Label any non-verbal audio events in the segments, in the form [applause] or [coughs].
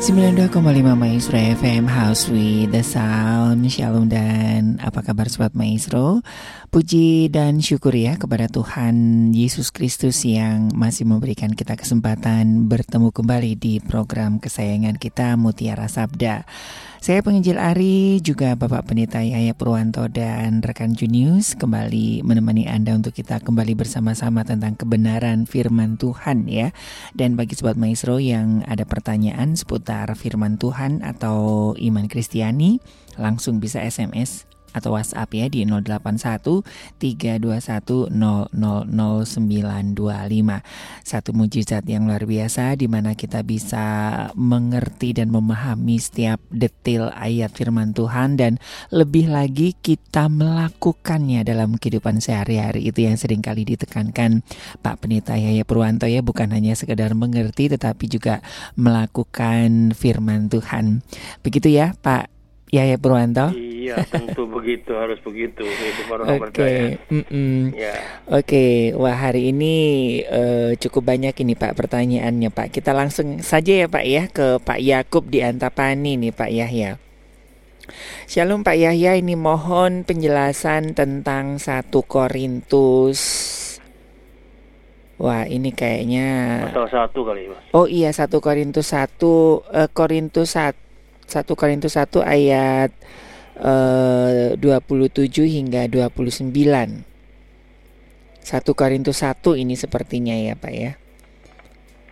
92,5 Maestro FM House with the Sound. Shalom dan apa kabar Sobat Maestro? Puji dan syukur ya kepada Tuhan Yesus Kristus yang masih memberikan kita kesempatan bertemu kembali di program kesayangan kita Mutiara Sabda. Saya penginjil Ari, juga Bapak Pendeta Yaya Purwanto dan rekan Junius kembali menemani Anda untuk kita kembali bersama-sama tentang kebenaran firman Tuhan ya. Dan bagi Sobat Maestro yang ada pertanyaan seputar firman Tuhan atau iman Kristiani, langsung bisa SMS atau WhatsApp ya di 081 321 000925. Satu mujizat yang luar biasa di mana kita bisa mengerti dan memahami setiap detail ayat firman Tuhan dan lebih lagi kita melakukannya dalam kehidupan sehari-hari itu yang sering kali ditekankan Pak Penita Yaya Purwanto ya bukan hanya sekedar mengerti tetapi juga melakukan firman Tuhan. Begitu ya Pak Yaya Purwanto? Iya, tentu begitu, harus begitu. Itu baru Oke, okay. mm -mm. ya. Oke, okay. wah hari ini uh, cukup banyak ini Pak pertanyaannya Pak. Kita langsung saja ya Pak ya ke Pak Yakub di Antapani nih Pak Yahya. Shalom Pak Yahya, ini mohon penjelasan tentang satu Korintus Wah ini kayaknya Pasal satu kali mas Oh iya satu Korintus satu uh, Korintus satu 1 Korintus 1 ayat eh, uh, 27 hingga 29. 1 Korintus 1 ini sepertinya ya Pak ya.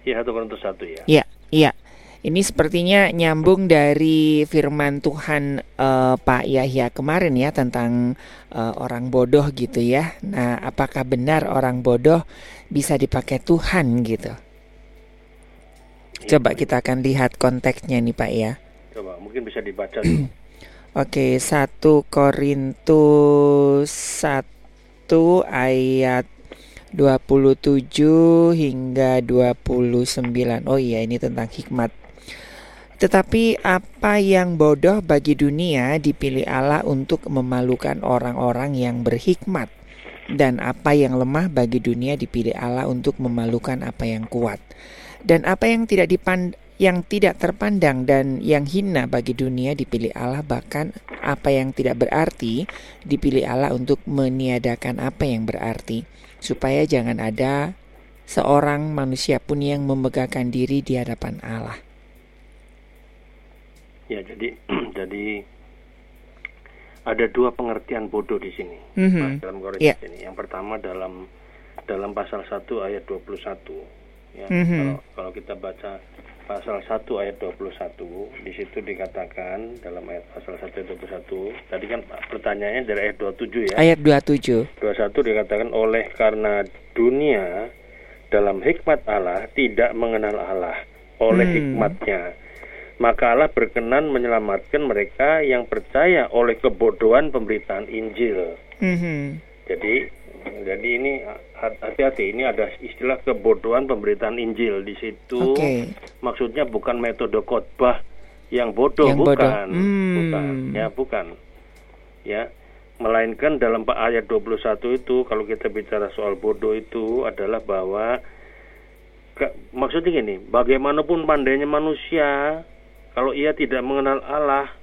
Iya 1 Korintus 1 ya. Iya, iya. Ini sepertinya nyambung dari firman Tuhan uh, Pak Yahya kemarin ya tentang uh, orang bodoh gitu ya. Nah, apakah benar orang bodoh bisa dipakai Tuhan gitu? Coba kita akan lihat konteksnya nih Pak ya. Coba mungkin bisa dibaca. [clears throat] Oke, 1 Korintus 1 ayat 27 hingga 29. Oh iya, ini tentang hikmat. Tetapi apa yang bodoh bagi dunia dipilih Allah untuk memalukan orang-orang yang berhikmat. Dan apa yang lemah bagi dunia dipilih Allah untuk memalukan apa yang kuat. Dan apa yang tidak dipandang yang tidak terpandang dan yang hina bagi dunia dipilih Allah bahkan apa yang tidak berarti dipilih Allah untuk meniadakan apa yang berarti supaya jangan ada seorang manusia pun yang memegahkan diri di hadapan Allah. Ya, jadi [clears throat] jadi ada dua pengertian bodoh di sini mm -hmm. dalam Korintus yeah. ini. Yang pertama dalam dalam pasal 1 ayat 21 ya. Mm -hmm. Kalau kalau kita baca pasal 1 ayat 21 di situ dikatakan dalam ayat pasal 1 ayat 21 tadi kan pertanyaannya dari ayat 27 ya ayat 27 21 dikatakan oleh karena dunia dalam hikmat Allah tidak mengenal Allah oleh hmm. hikmatnya maka Allah berkenan menyelamatkan mereka yang percaya oleh kebodohan pemberitaan Injil hmm. jadi jadi ini hati-hati ini ada istilah kebodohan pemberitaan Injil di situ. Okay. Maksudnya bukan metode khotbah yang bodoh yang bukan. Bodoh. Hmm. Bukan. Ya, bukan. Ya. Melainkan dalam ayat 21 itu kalau kita bicara soal bodoh itu adalah bahwa ke, maksudnya gini, bagaimanapun pandainya manusia kalau ia tidak mengenal Allah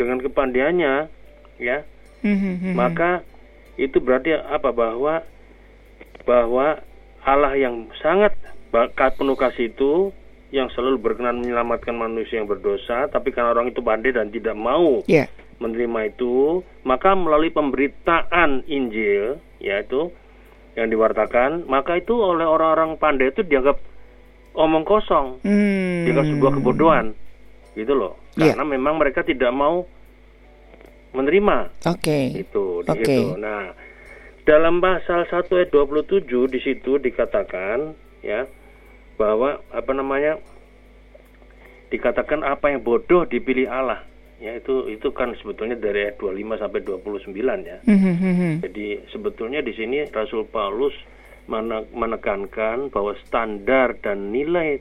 dengan kepandaiannya ya, hmm, hmm, hmm, maka itu berarti apa bahwa bahwa Allah yang sangat penuh kasih itu yang selalu berkenan menyelamatkan manusia yang berdosa, tapi karena orang itu pandai dan tidak mau yeah. menerima itu, maka melalui pemberitaan Injil, yaitu yang diwartakan, maka itu oleh orang-orang pandai itu dianggap omong kosong, hmm. dianggap sebuah kebodohan, gitu loh. Iya. Karena yeah. memang mereka tidak mau menerima. Oke. Okay. Itu okay. situ. Nah, dalam pasal 1 ayat 27 di situ dikatakan ya bahwa apa namanya dikatakan apa yang bodoh dipilih Allah ya itu itu kan sebetulnya dari ayat 25 sampai 29 ya. Mm -hmm. Jadi sebetulnya di sini Rasul Paulus menekankan bahwa standar dan nilai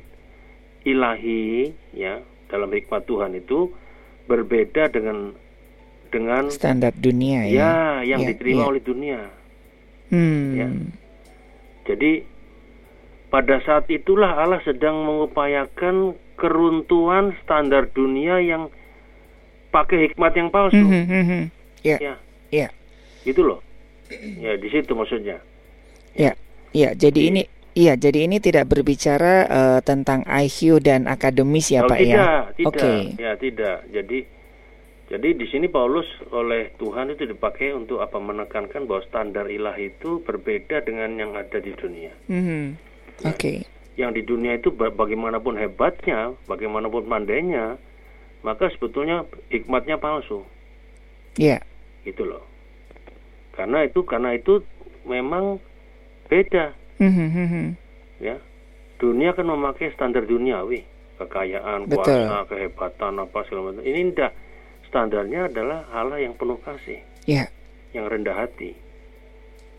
ilahi ya dalam hikmat Tuhan itu berbeda dengan dengan standar dunia ya, ya yang ya, diterima ya. oleh dunia. Hmm. Ya. Jadi pada saat itulah Allah sedang mengupayakan keruntuhan standar dunia yang pakai hikmat yang palsu. Mhm, mhm. Ya, Ya, ya, gitu loh. Ya, di situ maksudnya. ya, ya. Jadi ini, iya, jadi ini tidak berbicara eh, tentang IQ dan akademis ya, Oh, Pak tidak, ya. tidak. Oke. Ya, tidak. Jadi jadi di sini Paulus oleh Tuhan itu dipakai untuk apa menekankan bahwa standar ilahi itu berbeda dengan yang ada di dunia. Mhm. Oke. Yang di dunia itu ba- bagaimanapun hebatnya, bagaimanapun pandainya, maka sebetulnya hikmatnya palsu. Ya. Gitu loh. Karena itu karena itu memang beda Mhm, mhm. ya. Dunia kan memakai standar duniawi, kekayaan, Betul. kuasa, kehebatan apa segala macam. Ini tidak. Standarnya adalah Allah yang penuh kasih, Ya. yang rendah hati,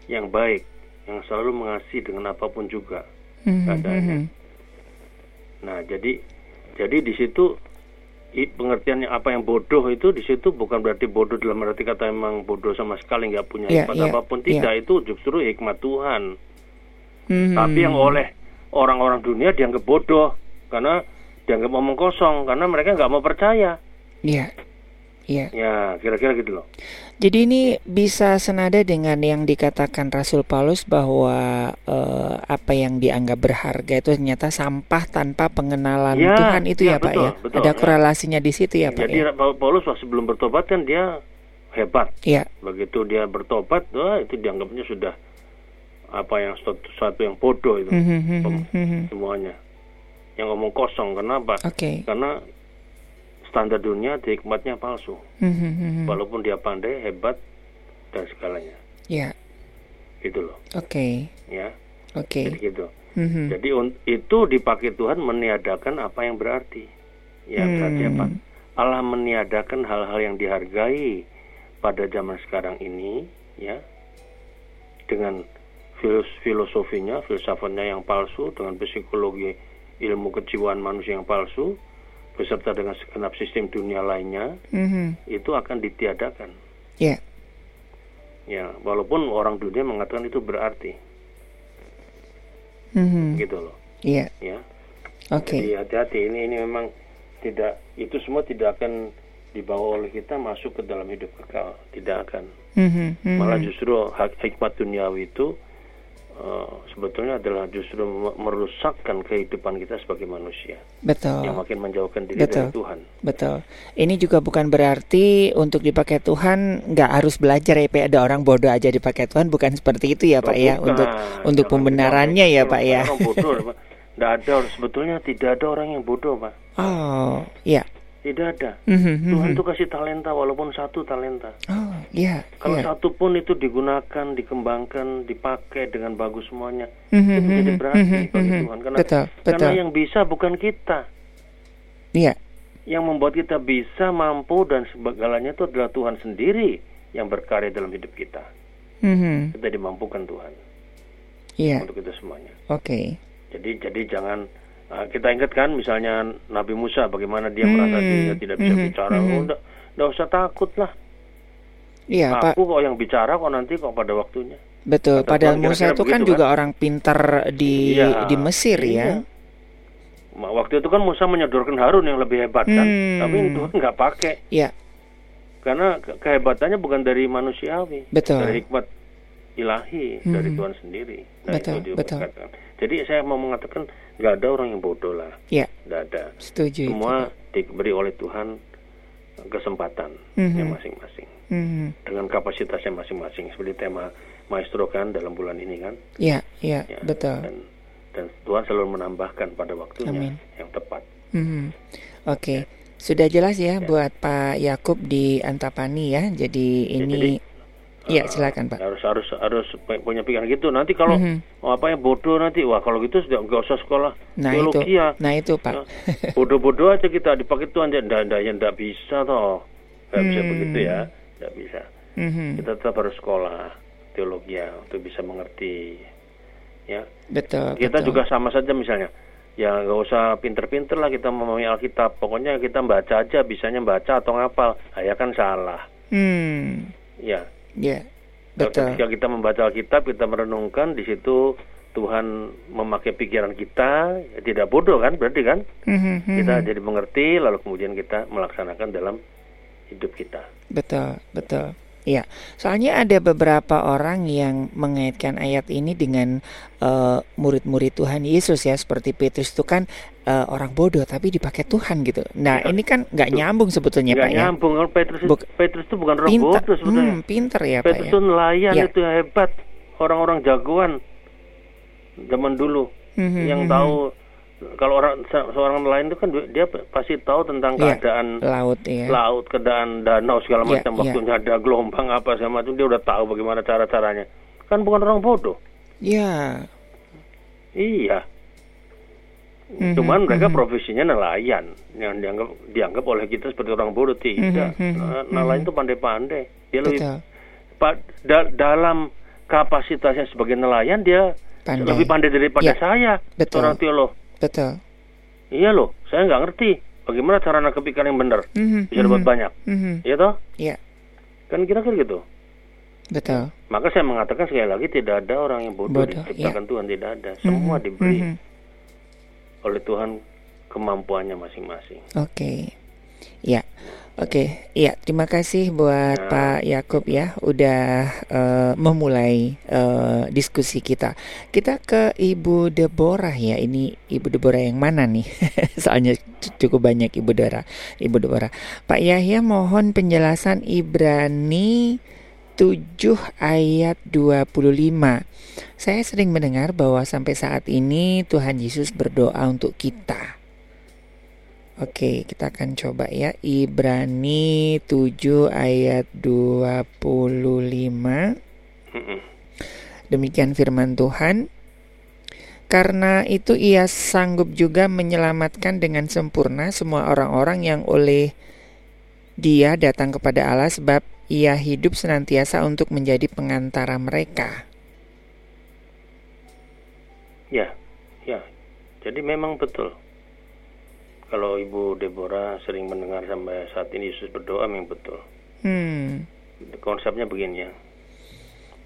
yang baik, yang selalu mengasihi dengan apa pun juga. Mhm, Keadaannya. mhm. Nah, jadi jadi di situ pengertiannya apa yang bodoh itu di situ bukan berarti bodoh dalam arti kata emang bodoh sama sekali nggak punya Iya, hikmat iya, apa pun iya. tidak itu justru hikmat Tuhan. Mhm. Tapi yang oleh orang-orang dunia dianggap bodoh karena dianggap omong kosong karena mereka nggak mau percaya. Ya. Ya. Ya, kira-kira gitu loh. Jadi ini bisa senada dengan yang dikatakan Rasul Paulus bahwa eh, apa yang dianggap berharga itu ternyata sampah tanpa pengenalan Ya, Tuhan itu ya, ya, Pak betul, ya. betul, Ada ya. korelasinya di situ ya Pak Jadi ya. Paul- Paulus waktu sebelum bertobat kan dia hebat. Ya. Begitu dia bertobat, wah, itu dianggapnya sudah apa yang suatu, suatu yang bodoh itu Pem- mhm. semuanya. Yang ngomong kosong kenapa? Oke. Karena standar dunia hikmatnya palsu. Mhm, mhm. Walaupun dia pandai, hebat dan segalanya. Ya. Gitu loh, Oke. ya. Oke. Jadi gitu. Mhm. Jadi itu dipakai Tuhan meniadakan apa yang berarti. Ya berarti Hmm. apa? Allah meniadakan hal-hal yang dihargai pada zaman sekarang ini, ya, dengan filos- filosofinya, filsafatnya yang palsu, dengan psikologi ilmu kejiwaan manusia yang palsu, beserta dengan segenap sistem dunia lainnya, Mhm. itu akan ditiadakan. Ya. Ya, walaupun orang dunia mengatakan itu berarti, Mhm. gitu loh, Iya. ya. Oke. Jadi hati-hati ini ini memang tidak itu semua tidak akan dibawa oleh kita masuk ke dalam hidup kekal, tidak akan. Mhm, mhm. Malah justru hak- hikmat duniawi itu eh, sebetulnya adalah justru me- merusakkan kehidupan kita sebagai manusia Betul. yang makin menjauhkan diri Oh. Betul. dari Tuhan. Betul. Ini juga bukan berarti untuk dipakai Tuhan nggak harus belajar ya Pak. Ada orang bodoh aja dipakai Tuhan bukan seperti itu ya Pak Oh, ya bukan. untuk untuk Jangan pembenarannya ya Pak ya. Orang bodoh, Pak. [laughs] Nggak ada sebetulnya tidak ada orang yang bodoh, Pak. Oh, ya. Tidak ada. Mhm, Tuhan itu kasih talenta walaupun satu talenta. Oh, ya. Kalau ya. satu pun itu digunakan, dikembangkan, dipakai dengan bagus semuanya, Mhm, itu menjadi mhm, berarti mhm, bagi. Tuhan. Karena, Betul, karena betul. yang bisa bukan kita. Iya. Yang membuat kita bisa, mampu, dan segalanya itu adalah Tuhan sendiri yang berkarya dalam hidup kita. Mhm. Kita dimampukan Tuhan Iya. untuk itu semuanya. Oke. Jadi jadi jangan uh, kita ingatkan misalnya Nabi Musa bagaimana dia Hmm, merasa dirinya tidak bisa mhm, bicara. mhm. Oh, enggak, enggak usah takut lah. Iya, Pak. Aku kok yang bicara kok nanti kok pada waktunya. Betul. Kata Padahal Tuhan Musa itu kan juga orang pintar di Iya, di Mesir iya. ya. Waktu itu kan Musa menyodorkan Harun yang lebih hebat kan, Hmm. tapi Tuhan nggak pakai Iya, karena ke- kehebatannya bukan dari manusiawi, Betul. dari hikmat ilahi Mhm. dari Tuhan sendiri. Nah, Betul, itu dia betul. berkatakan. Jadi saya mau mengatakan nggak ada orang yang bodoh lah, Iya, nggak ada. setuju itu. Semua Pak. diberi oleh Tuhan kesempatan Mhm. yang masing-masing Mhm. dengan kapasitasnya masing-masing seperti tema maestro kan dalam bulan ini kan. Iya, iya, Ya, betul. Dan dan Tuhan selalu menambahkan pada waktunya Amin. yang tepat. Mhm. Oke, sudah jelas ya, buat Pak Yakub di Antapani ya. Jadi ini, jadi, ya Uh, silakan Pak. Harus harus harus pu- punya pikiran gitu. Nanti kalau Mhm. oh, apa ya bodoh nanti, wah kalau gitu sudah nggak usah sekolah Nah itu, teologi ya. nah itu Pak. Bodoh-bodoh aja kita dipakai Tuhan, ndak ndak ya ndak bisa toh, nggak bisa Hmm. begitu ya, nggak bisa. Mhm. Kita tetap harus sekolah teologi ya untuk bisa mengerti. Ya, Betul. kita betul. juga sama saja misalnya. Ya nggak usah pinter-pinter lah kita memahami Alkitab. Pokoknya kita baca aja, bisanya baca atau ngapal. Ah, ya kan salah. Hmm, Ya, ya, Kalau betul. Ketika kita membaca Alkitab, kita merenungkan di situ Tuhan memakai pikiran kita ya tidak bodoh kan berarti kan Mhm, mhm. kita jadi mengerti lalu kemudian kita melaksanakan dalam hidup kita. Betul, betul. Iya, soalnya ada beberapa orang yang mengaitkan ayat ini dengan eh, murid-murid Tuhan Yesus ya, seperti Petrus itu kan eh, orang bodoh tapi dipakai Tuhan gitu. Nah, Ya, ini kan nggak nyambung sebetulnya Nggak Pak ya. nyambung kalau Petrus Buk- Petrus itu bukan orang Pinter, bodoh sebetulnya. hmm, pinter ya Pak Petrus ya. itu nelayan Ya. itu hebat orang-orang jagoan zaman dulu Mhm, yang mhm. tahu kalau orang se- seorang nelayan itu kan dia pasti tahu tentang Iya. keadaan laut ya. laut, keadaan danau segala Iya, macam. iya. Waktunya ada gelombang apa segala macam, dia udah tahu bagaimana cara caranya. Kan bukan orang bodoh. Ya. Iya. Mhm, Cuman mereka mhm. profesinya nelayan yang dianggap dianggap oleh kita seperti orang bodoh tidak. Mhm, mhm, Nah, mhm. Nelayan itu pandai-pandai. Dia lebih pa- da- dalam kapasitasnya sebagai nelayan dia Pandai. lebih pandai daripada Ya, saya betul. seorang teolog. Betul. Iya loh, saya nggak ngerti bagaimana cara nangkep ikan yang benar Mhm, bisa dapat mhm, banyak. mhm. Iya toh? Iya, Kan kira-kira gitu. betul. Maka saya mengatakan sekali lagi tidak ada orang yang bodoh, Bodoh, diciptakan Tuhan tidak ada. Semua Mhm, diberi mhm. oleh Tuhan kemampuannya masing-masing. Oke. Ya. Oke, iya terima kasih buat. Pak Yakub ya udah eh, memulai eh, diskusi kita. Kita ke Ibu Deborah ya. Ini Ibu Deborah yang mana nih? [laughs] Soalnya cukup banyak Ibu Deborah. Ibu Deborah. Pak Yahya mohon penjelasan Ibrani 7 ayat 25. Saya sering mendengar bahwa sampai saat ini Tuhan Yesus berdoa untuk kita. Oke, kita akan coba ya. Ibrani 7 ayat 25. Mm-mm. Demikian firman Tuhan. Karena itu ia sanggup juga menyelamatkan dengan sempurna semua orang-orang yang oleh dia datang kepada Allah sebab ia hidup senantiasa untuk menjadi pengantara mereka. Ya, ya. Jadi memang betul. Ibu Deborah sering mendengar sampai saat ini Yesus berdoa memang betul. Hmm, Konsepnya begini ya.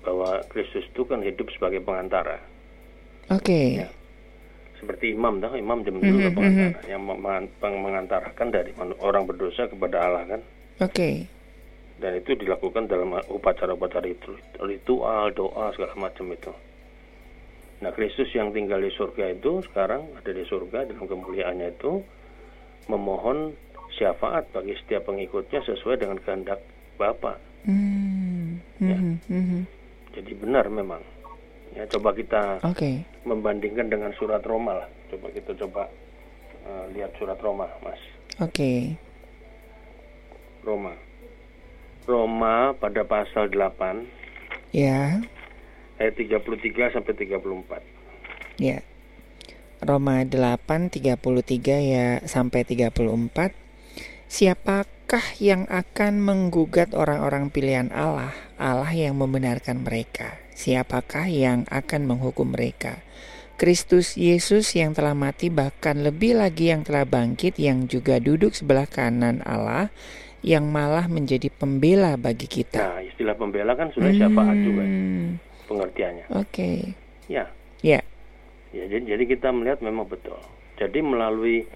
Bahwa Kristus itu kan hidup sebagai pengantara. oke. Ya. Seperti imam dah, imam jam dulu mhm. pengantara yang mengan- peng- mengantarakan dari orang berdosa kepada Allah kan. Oke. Dan itu dilakukan dalam upacara-upacara itu, ritual, doa segala macam itu. Nah, Kristus yang tinggal di surga itu sekarang ada di surga dalam kemuliaannya itu memohon syafaat bagi setiap pengikutnya sesuai dengan kehendak Bapa. Hmm, Ya. mhm, mhm. Jadi benar memang. Ya, coba kita Oke. membandingkan dengan surat Roma lah. Coba kita coba eh, lihat surat Roma, Mas. Oke. Roma. Roma pada pasal 8 Ya. ayat 33 sampai 34. Ya. Roma 8 33 ya sampai 34. Siapakah yang akan menggugat orang-orang pilihan Allah? Allah yang membenarkan mereka. Siapakah yang akan menghukum mereka? Kristus Yesus yang telah mati bahkan lebih lagi yang telah bangkit yang juga duduk sebelah kanan Allah yang malah menjadi pembela bagi kita. Nah, istilah pembela kan sudah syafaat juga pengertiannya. Oke. Ya, Ya. Ya jadi, jadi kita melihat memang betul. Jadi melalui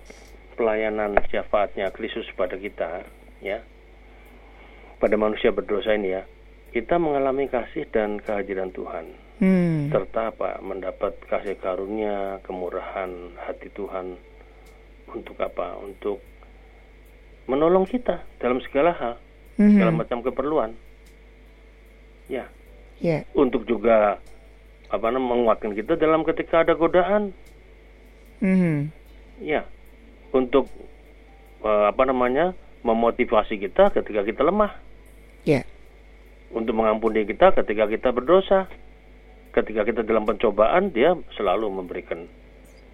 pelayanan syafaatnya Kristus pada kita, ya, pada manusia berdosa ini ya, kita mengalami kasih dan kehadiran Tuhan. Hmm. serta apa mendapat kasih karunia kemurahan hati Tuhan untuk apa untuk menolong kita dalam segala hal Mhm. segala macam keperluan ya Ya. untuk juga apa namanya menguatkan kita dalam ketika ada godaan Mhm. ya untuk eh, apa namanya memotivasi kita ketika kita lemah Ya. untuk mengampuni kita ketika kita berdosa ketika kita dalam pencobaan dia selalu memberikan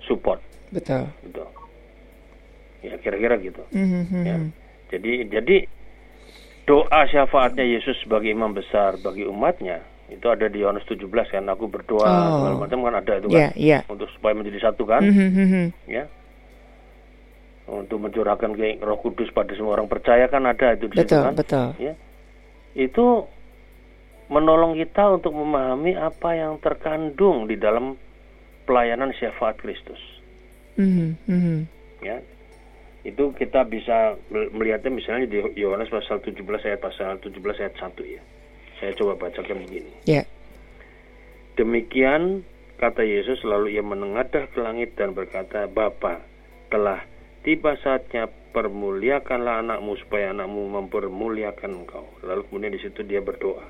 support Betul. gitu ya kira-kira gitu Mhm. ya jadi jadi doa syafaatnya Yesus sebagai imam besar bagi umatnya itu ada di Yohanes 17 kan aku berdoa Oh. segala macam kan ada itu kan ya. untuk supaya menjadi satu kan Mhm, mhm. ya untuk mencurahkan ke Roh Kudus pada semua orang percaya kan ada itu di situ Betul, kan betul. ya itu menolong kita untuk memahami apa yang terkandung di dalam pelayanan syafaat Kristus. Mhm, mhm. Ya, itu kita bisa mel- melihatnya misalnya di Yohanes pasal 17 ayat pasal 17 ayat 1 ya. Saya coba bacakan begini. Ya. Demikian kata Yesus lalu ia menengadah ke langit dan berkata, Bapa, telah tiba saatnya permuliakanlah anakmu supaya anakmu mempermuliakan engkau. Lalu kemudian di situ dia berdoa.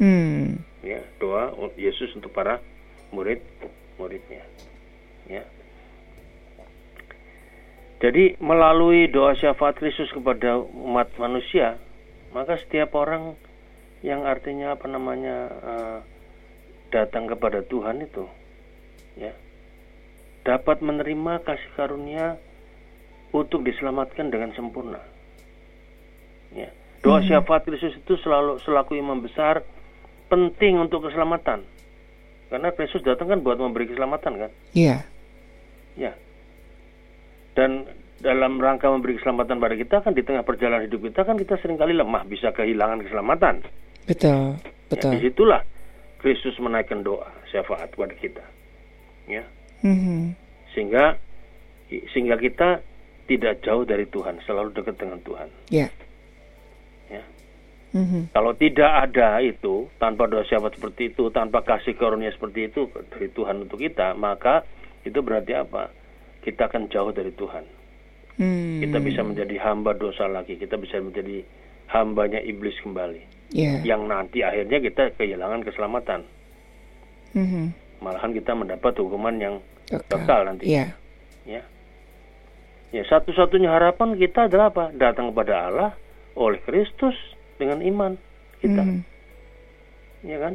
Hmm. Ya, doa Yesus untuk para murid muridnya. Ya. Jadi melalui doa syafaat Kristus kepada umat manusia, maka setiap orang yang artinya apa namanya eh, datang kepada Tuhan itu, ya, dapat menerima kasih karunia untuk diselamatkan dengan sempurna. Ya. Doa syafaat Kristus itu selalu selaku imam besar penting untuk keselamatan. Karena Kristus datang kan buat memberi keselamatan kan? Iya. Ya. Dan dalam rangka memberi keselamatan pada kita kan di tengah perjalanan hidup kita kan kita sering kali lemah bisa kehilangan keselamatan. Betul. Ya, Betul. di situlah Kristus menaikkan doa syafaat kepada kita. Ya. Mhm. Sehingga sehingga kita tidak jauh dari Tuhan, selalu dekat dengan Tuhan. Ya. Ya. Mhm. Kalau tidak ada itu, tanpa doa syafaat seperti itu, tanpa kasih karunia seperti itu dari Tuhan untuk kita, maka itu berarti apa? Kita akan jauh dari Tuhan. Hmm. Kita bisa menjadi hamba dosa lagi, kita bisa menjadi hambanya iblis kembali. Ya. Yang nanti akhirnya kita kehilangan keselamatan. Mhm. Malahan kita mendapat hukuman yang Kekal. nanti. Iya. Ya. Ya, satu-satunya harapan kita adalah apa? Datang kepada Allah oleh Kristus dengan iman kita. Mhm. Ya kan?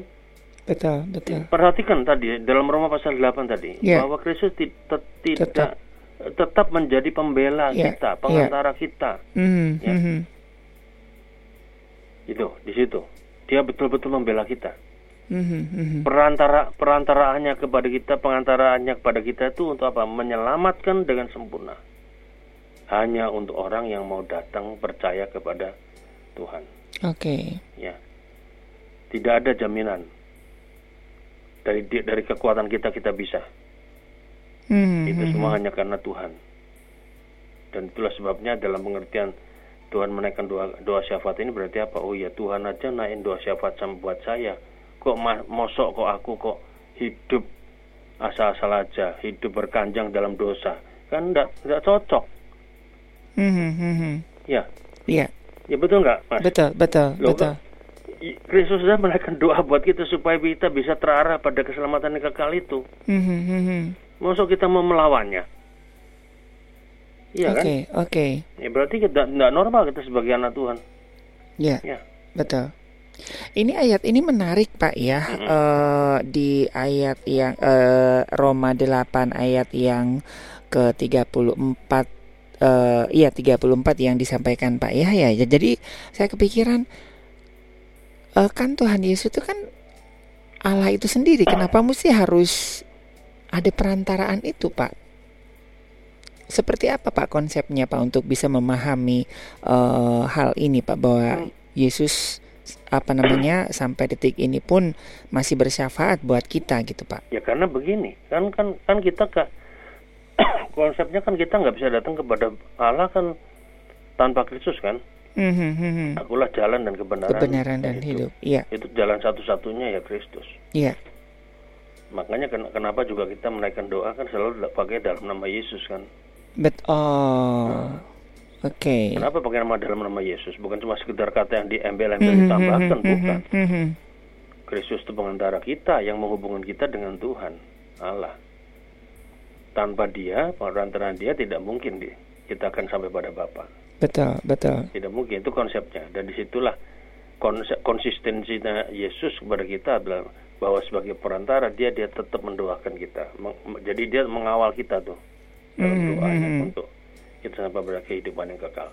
Betul, betul. Perhatikan tadi dalam Roma pasal 8 tadi Ya. bahwa Kristus tidak Tetap. tetap. menjadi pembela Ya, kita, pengantara kita. Mhm. Ya. Mhm. Itu di situ. Dia betul-betul membela kita. Mhm. Mhm. Perantara perantaraannya kepada kita, pengantaraannya kepada kita itu untuk apa? Menyelamatkan dengan sempurna. Hanya untuk orang yang mau datang percaya kepada Tuhan. Oke. Ya. Tidak ada jaminan dari dari kekuatan kita kita bisa. Mhm. Itu Mhm. semua hanya karena Tuhan. Dan itulah sebabnya dalam pengertian Tuhan menaikkan doa doa syafaat ini berarti apa? Oh ya Tuhan aja naikin doa syafaat sama buat saya. Kok ma- mosok kok aku kok hidup asal-asal aja, hidup berkanjang dalam dosa. Kan enggak enggak cocok. Mhm. Mhm. Ya. Iya. Ya betul nggak, Mas? Betul, betul, Loh, betul. Kristus sudah menaikkan doa buat kita supaya kita bisa terarah pada keselamatan yang kekal itu. Mhm. Mhm. Mosok kita mau melawannya? Iya kan? Oke, oke. Ya berarti kita tidak normal kita sebagai anak Tuhan. Ya. Ya. Betul. Ini ayat ini menarik Pak ya Eh, di ayat yang eh, Roma 8 ayat yang ke 34 eh iya 34 yang disampaikan Pak ya ya. Jadi saya kepikiran eh, kan Tuhan Yesus itu kan Allah itu sendiri. Kenapa mesti harus ada perantaraan itu Pak? Seperti apa Pak konsepnya Pak untuk bisa memahami eh, hal ini Pak bahwa Yesus apa namanya sampai detik ini pun masih bersyafaat buat kita gitu Pak. Ya karena begini, kan kan kan kita ke [coughs] konsepnya kan kita nggak bisa datang kepada Allah kan tanpa Kristus kan. Mhm, mhm. Akulah jalan dan kebenaran. Kebenaran dan itu, hidup. Iya, Itu jalan satu-satunya ya Kristus. iya. Makanya ken- kenapa juga kita menaikkan doa kan selalu pakai dalam nama Yesus kan. Bet oh. Oke. Kenapa pakai nama dalam nama Yesus? Bukan cuma sekedar kata yang diembel-embel Mhm, ditambahkan, mhm, bukan. mhm. Kristus itu pengantara kita yang menghubungkan kita dengan Tuhan Allah. Tanpa dia, perantaraan dia tidak mungkin di, kita akan sampai pada Bapa. Betul, betul. Tidak mungkin itu konsepnya dan di situlah konsep, konsistensinya Yesus kepada kita adalah bahwa sebagai perantara dia dia tetap mendoakan kita. Jadi dia mengawal kita tuh dalam Mhm, doanya mhm. untuk kita sampai pada kehidupan yang kekal.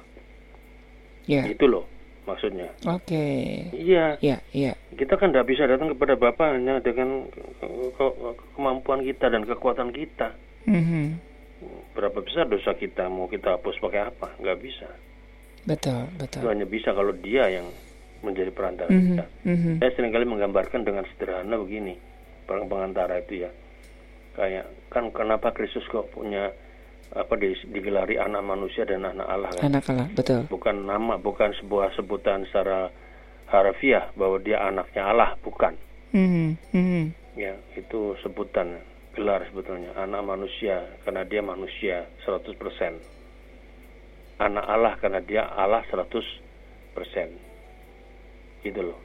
Ya. Itu loh maksudnya. Oke. Iya, Ya, ya. kita kan tidak bisa datang kepada Bapa hanya dengan ke- ke- kemampuan kita dan kekuatan kita. Mhm. Berapa besar dosa kita mau kita hapus pakai apa? Nggak bisa. Betul, Itu betul. hanya bisa kalau dia yang menjadi perantara Mhm, kita. mhm. Saya sering kali menggambarkan dengan sederhana begini, perang pengantara itu ya. kayak kan kenapa Kristus kok punya apa di, digelari anak manusia dan anak Allah kan? Anak Allah, betul. Bukan nama, bukan sebuah sebutan secara harafiah bahwa dia anaknya Allah, bukan. Hmm, hmm, Ya, itu sebutan gelar sebetulnya anak manusia karena dia manusia 100%. Anak Allah karena dia Allah 100%. Gitu loh.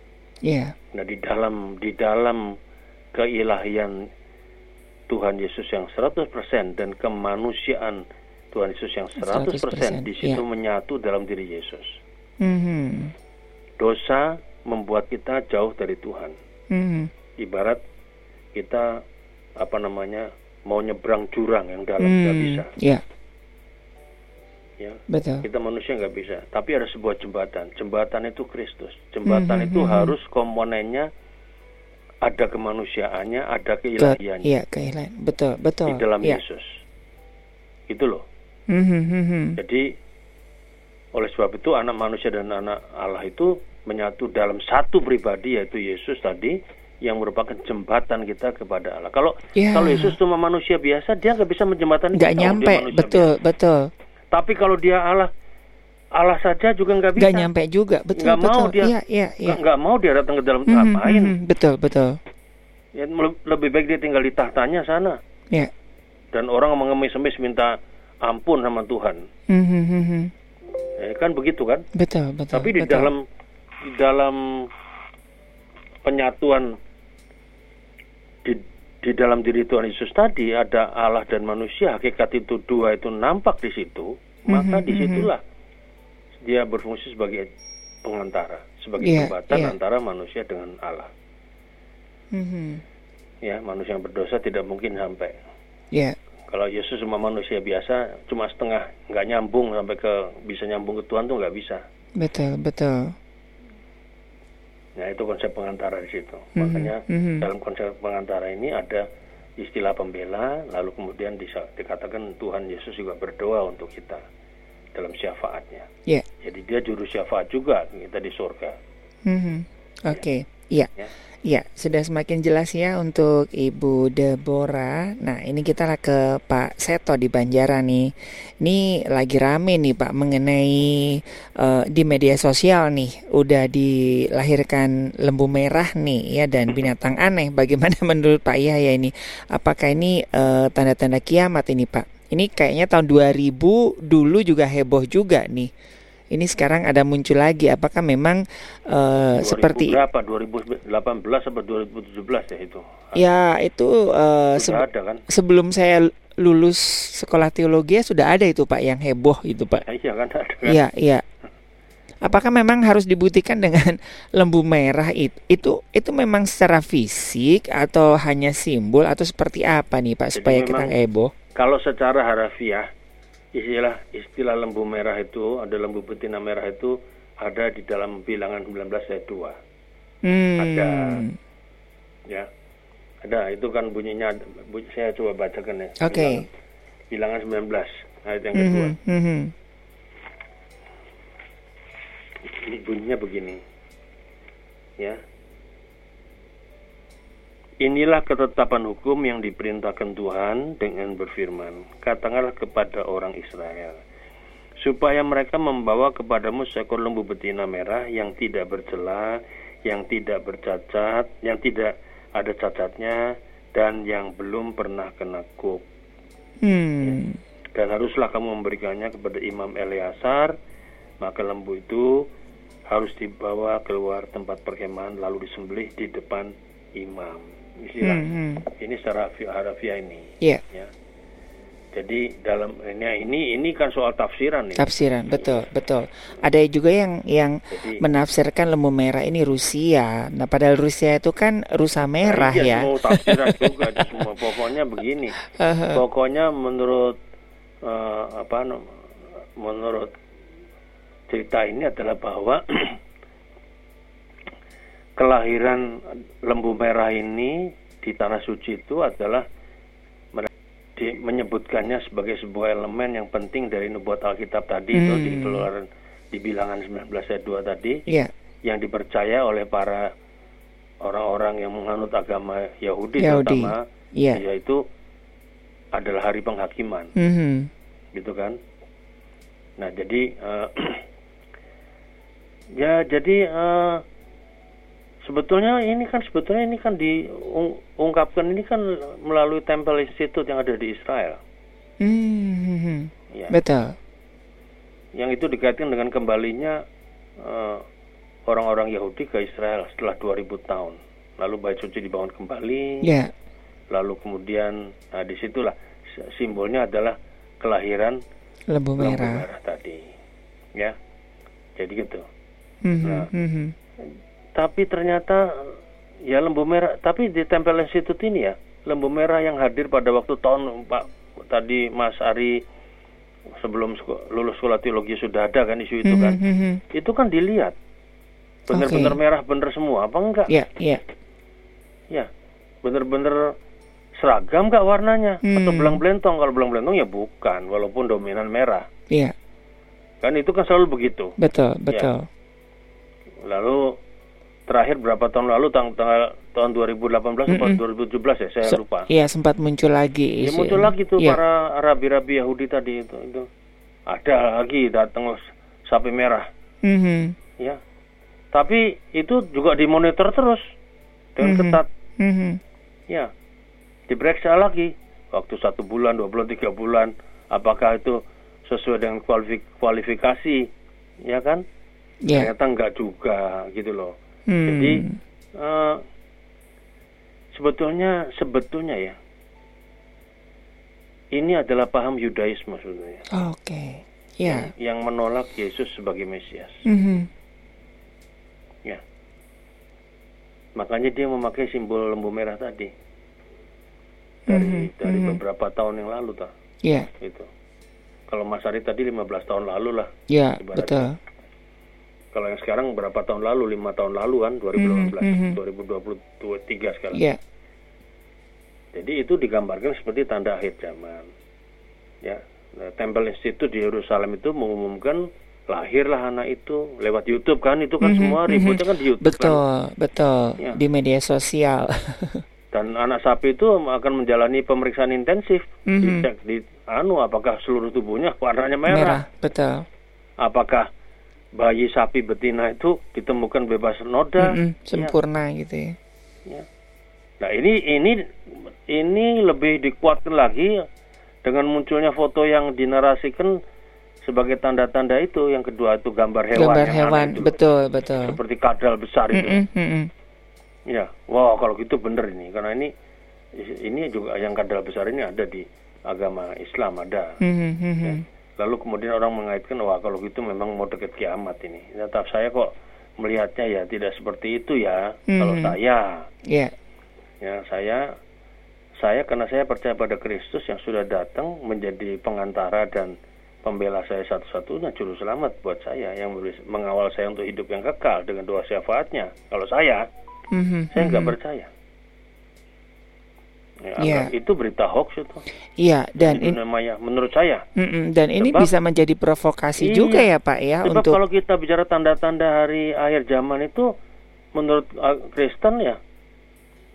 Iya, Nah, di dalam di dalam keilahian Tuhan Yesus yang 100% dan kemanusiaan Tuhan Yesus yang 100%, 100%, di situ ya. menyatu dalam diri Yesus. hmm, Dosa membuat kita jauh dari Tuhan. hmm, Ibarat kita apa namanya mau nyebrang jurang yang dalam nggak hmm, bisa. ya, Ya, betul. kita manusia nggak bisa. Tapi ada sebuah jembatan. Jembatan itu Kristus. Jembatan Mhm, itu mhm. harus komponennya ada kemanusiaannya, ada Ke, keilahiannya. iya, keilahian. Betul, betul. di dalam ya. Yesus. Itu loh. Hmm, hmm, hmm, hmm. Jadi oleh sebab itu anak manusia dan anak Allah itu menyatu dalam satu pribadi yaitu Yesus tadi yang merupakan jembatan kita kepada Allah. Kalau Ya. kalau Yesus cuma manusia biasa, dia nggak bisa menjembatani Nggak dia nyampe, betul, betul. biasa. Tapi kalau dia Allah, Allah saja juga nggak bisa. Nggak nyampe juga, betul, Nggak betul. mau dia. Iya, iya, iya. Nggak- nggak mau dia datang ke dalam Hmm, hmm, ngapain? hmm, betul, betul. Ya, le- lebih baik dia tinggal di tahtanya sana. Ya. Dan orang mengemis-emis minta ampun sama Tuhan. Hmm, hmm, hmm, hmm. Ya, kan begitu kan? Betul, betul. Tapi di betul. dalam di dalam penyatuan di di dalam diri Tuhan Yesus tadi ada Allah dan manusia. Hakikat itu dua itu nampak di situ, maka Mhm, di situlah dia berfungsi sebagai pengantara, sebagai Iya, jembatan iya. antara manusia dengan Allah. Hmm, hmm. Ya, manusia yang berdosa tidak mungkin sampai. Ya, Kalau Yesus cuma manusia biasa, cuma setengah, nggak nyambung sampai ke bisa nyambung ke Tuhan tuh nggak bisa. betul, betul. Nah itu konsep pengantara di situ. Mhm, Makanya mhm. dalam konsep pengantara ini ada istilah pembela, lalu kemudian dikatakan Tuhan Yesus juga berdoa untuk kita dalam syafaatnya. Ya. Jadi dia juru syafaat juga kita di surga. Mhm. Oke, iya. Ya. Ya, sudah semakin jelas ya untuk Ibu Deborah. Nah, ini kita lah ke Pak Seto di Banjaran nih. Ini lagi rame nih Pak mengenai eh, di media sosial nih. Udah dilahirkan lembu merah nih ya dan binatang aneh. Bagaimana [laughs] menurut Pak Yahya ini? Apakah ini eh, tanda-tanda kiamat ini Pak? Ini kayaknya tahun 2000 dulu juga heboh juga nih. Ini sekarang ada muncul lagi. Apakah memang 2000 seperti berapa? 2018 atau 2017 ya itu? Ya itu eh, Sudah sebe- ada kan? sebelum saya lulus sekolah teologi ya sudah ada itu Pak yang heboh itu Pak. Ya, [laughs] iya kan ada kan? Iya iya. Apakah memang harus dibuktikan dengan [laughs] lembu merah itu? Itu itu memang secara fisik atau hanya simbol atau seperti apa nih Pak Jadi supaya kita heboh? Kalau secara harafiah istilah istilah lembu merah itu ada lembu betina merah itu ada di dalam bilangan 19 ayat 2 Hmm. Ada. ya ada itu kan bunyinya bunyi, saya coba bacakan ya Oke. bilangan, bilangan 19 ayat yang kedua Mhm, mhm. ini bunyinya begini ya Inilah ketetapan hukum yang diperintahkan Tuhan dengan berfirman, katakanlah kepada orang Israel, supaya mereka membawa kepadamu seekor lembu betina merah yang tidak bercela, yang tidak bercacat, yang tidak ada cacatnya, dan yang belum pernah kena kuk. Hmm. Dan haruslah kamu memberikannya kepada Imam Eleazar, maka lembu itu harus dibawa keluar tempat perkemahan lalu disembelih di depan imam. Istilah Hmm, ini secara harafiah ini. Iya. Ya. Jadi dalam ini ini ini kan soal tafsiran nih. Tafsiran betul betul. Ada juga yang yang Jadi menafsirkan lembu merah ini Rusia. Nah, padahal Rusia itu kan rusa merah iya, ya. Semua tafsiran juga semua. Pokoknya begini. Pokoknya menurut eh, apa menurut cerita ini adalah bahwa [clears throat] kelahiran lembu merah ini di tanah suci itu adalah di- menyebutkannya sebagai sebuah elemen yang penting dari nubuat Alkitab tadi itu Hmm. di keluaran di bilangan 19 ayat 2 tadi Iya, yang dipercaya oleh para orang-orang yang menganut agama Yahudi, Yahudi. terutama iya. yaitu adalah hari penghakiman, Mhm. gitu kan? Nah, jadi eh, [clears throat] ya jadi eh, sebetulnya ini kan sebetulnya ini kan diungkapkan ini kan melalui Temple Institute yang ada di Israel, Mhm. ya. Betul. Yang itu dikaitkan dengan kembalinya eh, orang-orang Yahudi ke Israel setelah 2000 tahun. Lalu bait suci dibangun kembali. Ya. Lalu kemudian nah di situlah simbolnya adalah kelahiran Lembu merah. merah tadi. Ya. Jadi gitu. Mhm, Nah. mhm. Tapi ternyata ya lembu merah, tapi di Temple Institute ini ya, lembu merah yang hadir pada waktu tahun Pak tadi Mas Ari sebelum lulus sekolah teologi sudah ada kan isu itu kan. Mhm, mhm. Itu kan dilihat. Bener-bener Oke. merah bener semua apa enggak? Ya, ya. Ya. Bener-bener seragam nggak warnanya atau Hmm. belang belentong kalau belang belentong ya bukan walaupun dominan merah Ya, kan itu kan selalu begitu betul, betul. lalu terakhir berapa tahun lalu tang tanggal tahun 2018 atau Mm-mm. 2017 ya saya Se- lupa Iya, sempat muncul lagi ya muncul lagi tuh Iya. para rabi-rabi Yahudi tadi itu itu ada lagi datang sapi merah Mhm, ya tapi itu juga dimonitor terus dengan Mhm. ketat mhm. ya diperiksa lagi waktu satu bulan dua bulan tiga bulan apakah itu sesuai dengan kualifik- kualifikasi ya kan Ya. ternyata enggak juga gitu loh Hmm. jadi eh, sebetulnya sebetulnya ya ini adalah paham Yudaisme sebenarnya Oke. Ya. yang menolak Yesus sebagai Mesias Mhm. ya makanya dia memakai simbol lembu merah tadi dari Mhm, dari mhm. beberapa tahun yang lalu tak Ya, itu kalau Mas Ari tadi 15 tahun lalu lah ya, Ibaratnya. betul. Kalau yang sekarang berapa tahun lalu lima tahun lalu kan 2018 Mhm, mhm. 2023 sekarang Ya. jadi itu digambarkan seperti tanda akhir zaman ya nah, Temple Institute di Yerusalem itu mengumumkan lahirlah anak itu lewat YouTube kan itu kan Mhm, semua mhm. ributnya kan di YouTube kan. Betul, betul. Ya. Di media sosial. [laughs] dan anak sapi itu akan menjalani pemeriksaan intensif Mhm. dicek di anu apakah seluruh tubuhnya warnanya merah, Merah, betul. apakah bayi sapi betina itu ditemukan bebas noda Mhm, Ya, Sempurna gitu ya. ya. nah ini ini ini lebih dikuatkan lagi dengan munculnya foto yang dinarasikan sebagai tanda-tanda itu yang kedua itu gambar hewan Gambar hewan, itu betul, betul. seperti kadal besar itu Mhm, mhm. Ya, wow kalau gitu bener ini karena ini ini juga yang kadal besar ini ada di agama Islam ada. Mhm, mhm. Lalu kemudian orang mengaitkan wah kalau gitu memang mau deket kiamat ini. Tetap saya kok melihatnya ya tidak seperti itu ya. Kalau Mhm. saya Ya, ya saya saya karena saya percaya pada Kristus yang sudah datang menjadi pengantara dan pembela saya satu-satunya juru selamat buat saya yang mengawal saya untuk hidup yang kekal dengan doa syafaatnya. Kalau saya Mhm, saya nggak mhm. percaya. Ya, Iya. anggap itu berita hoax itu. Iya, dan ini namanya menurut saya. Mm-mm, dan ini Sebab- bisa menjadi provokasi Iya. juga ya Pak ya Sebab untuk kalau kita bicara tanda-tanda hari akhir zaman itu menurut uh, Kristen ya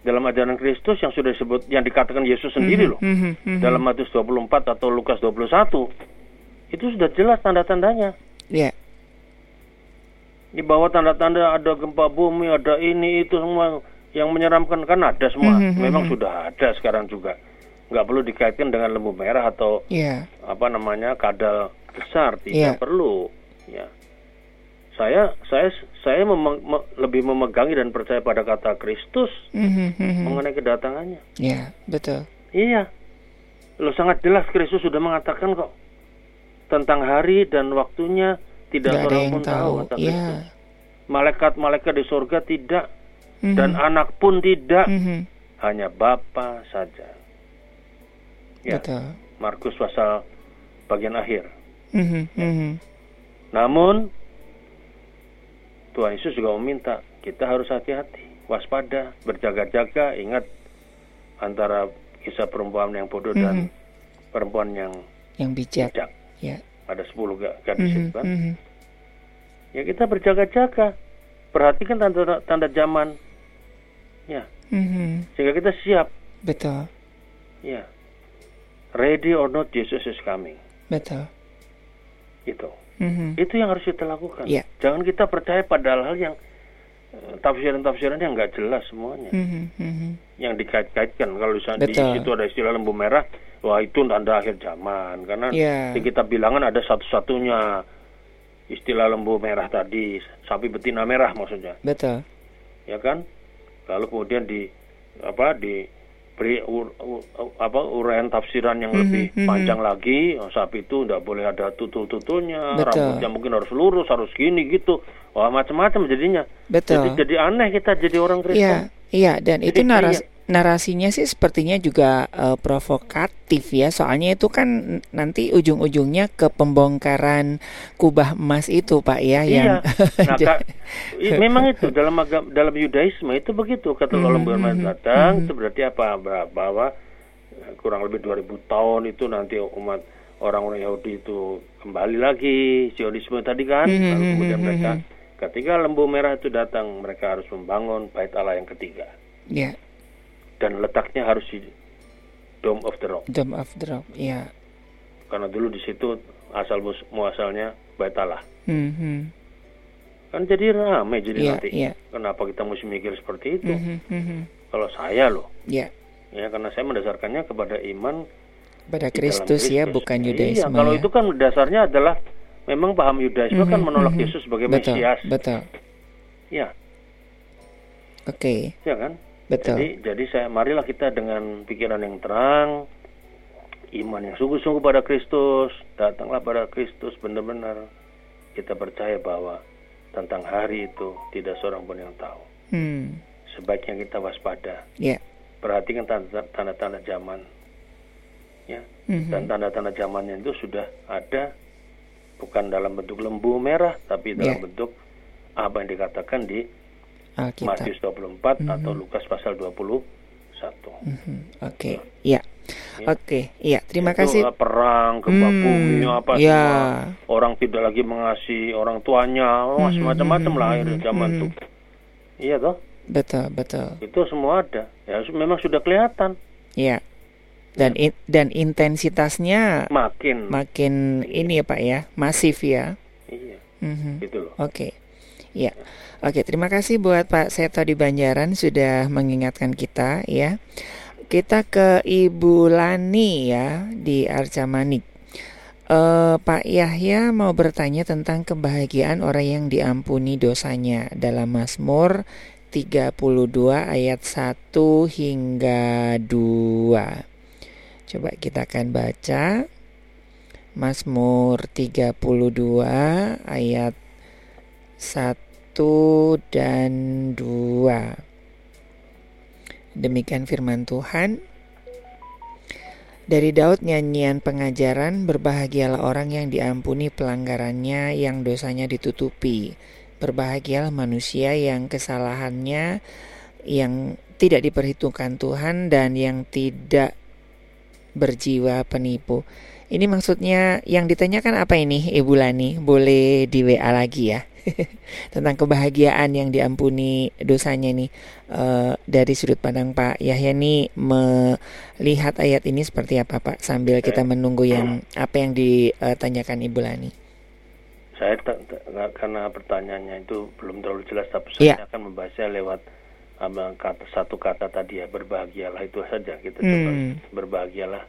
dalam ajaran Kristus yang sudah disebut yang dikatakan Yesus sendiri loh Mhm, mhm. dalam Matius 24 atau Lukas 21 itu sudah jelas tanda-tandanya. ya Di bawah tanda-tanda ada gempa bumi, ada ini itu semua yang menyeramkan kan ada semua. Mhm, Memang mhm. sudah ada sekarang juga. Nggak perlu dikaitkan dengan lembu merah atau ya apa namanya kadal besar Iya. tidak perlu ya saya saya saya memeng- me- lebih memegangi dan percaya pada kata Kristus Mhm, mhm. mengenai kedatangannya ya betul iya lo sangat jelas Kristus sudah mengatakan kok tentang hari dan waktunya tidak ada seorang pun tahu tahu kata Kristus malaikat-malaikat di surga tidak Mhm, dan anak pun tidak mhm. hanya Bapa saja ya betul Markus pasal bagian akhir Mhm, mhm. Namun Tuhan Yesus juga meminta kita harus hati-hati, waspada, berjaga-jaga, ingat antara kisah perempuan yang bodoh dan Mhm. perempuan yang yang bijak bijak. ya Ada 10 ga- gadis Mhm, itu kan. mhm. Ya kita berjaga-jaga. Perhatikan tanda tanda zaman. Ya, Mhm. sehingga kita siap. betul Ya. ready or not Jesus is coming. Betul. Itu. Mhm. Itu yang harus kita lakukan. Iya. Jangan kita percaya pada hal-hal yang eh, tafsiran-tafsiran yang nggak jelas semuanya. Mhm, mhm. Yang dikait-kaitkan kalau misalnya di Betul. situ ada istilah lembu merah, wah itu tanda akhir zaman karena Iya. di kitab bilangan ada satu-satunya istilah lembu merah tadi, sapi betina merah maksudnya. Betul. ya kan lalu kemudian di apa di beri ur- u- u- apa uraian tafsiran yang Mhm, lebih mhm. panjang lagi oh, sapi itu tidak boleh ada tutul-tutulnya rambutnya mungkin harus lurus harus gini gitu wah macam-macam jadinya Betul. jadi jadi aneh kita jadi orang Kristen Iya, iya dan itu Jadi, naras narasinya sih sepertinya juga eh, provokatif ya. Soalnya itu kan nanti ujung-ujungnya ke pembongkaran kubah emas itu, Pak ya yang Iya, nah, [laughs] Kak, i- memang itu dalam agama dalam Yudaisme itu begitu kata Mhm, kalau lembu merah mhm, datang mhm. itu berarti apa Bah- bahwa eh, kurang lebih 2000 tahun itu nanti umat orang-orang Yahudi itu kembali lagi Zionisme tadi kan Mhm, lalu kemudian mhm, mereka mhm. ketika lembu merah itu datang mereka harus membangun bait Allah yang ketiga ya dan letaknya harus di Dome of the Rock Dome of the Rock. Ya. karena dulu di situ asal muasalnya bait Allah Mhm. kan jadi ramai jadi Iya, nanti iya. kenapa kita mesti mikir seperti itu Mhm, mhm. kalau saya loh Ya, ya karena saya mendasarkannya kepada iman pada Kristus ya, bukan iya Yudaisme. kalau ya. itu kan dasarnya adalah memang paham Yudaisme kan Mhm, menolak mhm. Yesus sebagai betul, Mesias Betul. ya Oke, ya kan betul. jadi jadi saya marilah kita dengan pikiran yang terang iman yang sungguh-sungguh pada Kristus datanglah pada Kristus benar-benar kita percaya bahwa tentang hari itu tidak seorang pun yang tahu Hmm. sebaiknya kita waspada Ya. perhatikan tanda- tanda-tanda zaman ya Mhm. dan tanda-tanda zamannya itu sudah ada bukan dalam bentuk lembu merah tapi dalam Ya. bentuk apa yang dikatakan di Alkitab. Matius 24 Mhm. atau Lukas pasal 21 Mhm. Oke, ya. Ya. Oke, iya. Terima Itu, kasih. uh, perang gempa Hmm, bumi apa ya. semua orang tidak lagi mengasihi orang tuanya wah Mhm, semacam-macam mhm, lah mhm, akhir zaman mhm. tuh iya toh Betul, betul. itu semua ada ya memang sudah kelihatan Iya. Dan in- dan intensitasnya makin makin ini ya Pak ya, masif ya. iya Mhm. gitu loh Oke. Ya. Oke, terima kasih buat Pak Seto di Banjaran sudah mengingatkan kita ya. Kita ke Ibu Lani ya di Arca Manik. Eh, Pak Yahya mau bertanya tentang kebahagiaan orang yang diampuni dosanya dalam Mazmur 32 ayat 1 hingga 2. Coba kita akan baca Mazmur 32 ayat 1 dan 2. Demikian firman Tuhan. Dari Daud nyanyian pengajaran berbahagialah orang yang diampuni pelanggarannya yang dosanya ditutupi. Berbahagialah manusia yang kesalahannya yang tidak diperhitungkan Tuhan dan yang tidak berjiwa penipu. Ini maksudnya yang ditanyakan apa ini Ibu Lani? Boleh di WA lagi ya. [laughs] Tentang kebahagiaan yang diampuni dosanya nih eh, dari sudut pandang Pak Yahya nih melihat ayat ini seperti apa Pak sambil kita menunggu yang apa yang ditanyakan Ibu Lani. saya karena pertanyaannya itu belum terlalu jelas tapi Iya. saya akan membahasnya lewat apa, kata satu kata tadi ya berbahagialah itu saja kita Hmm. coba berbahagialah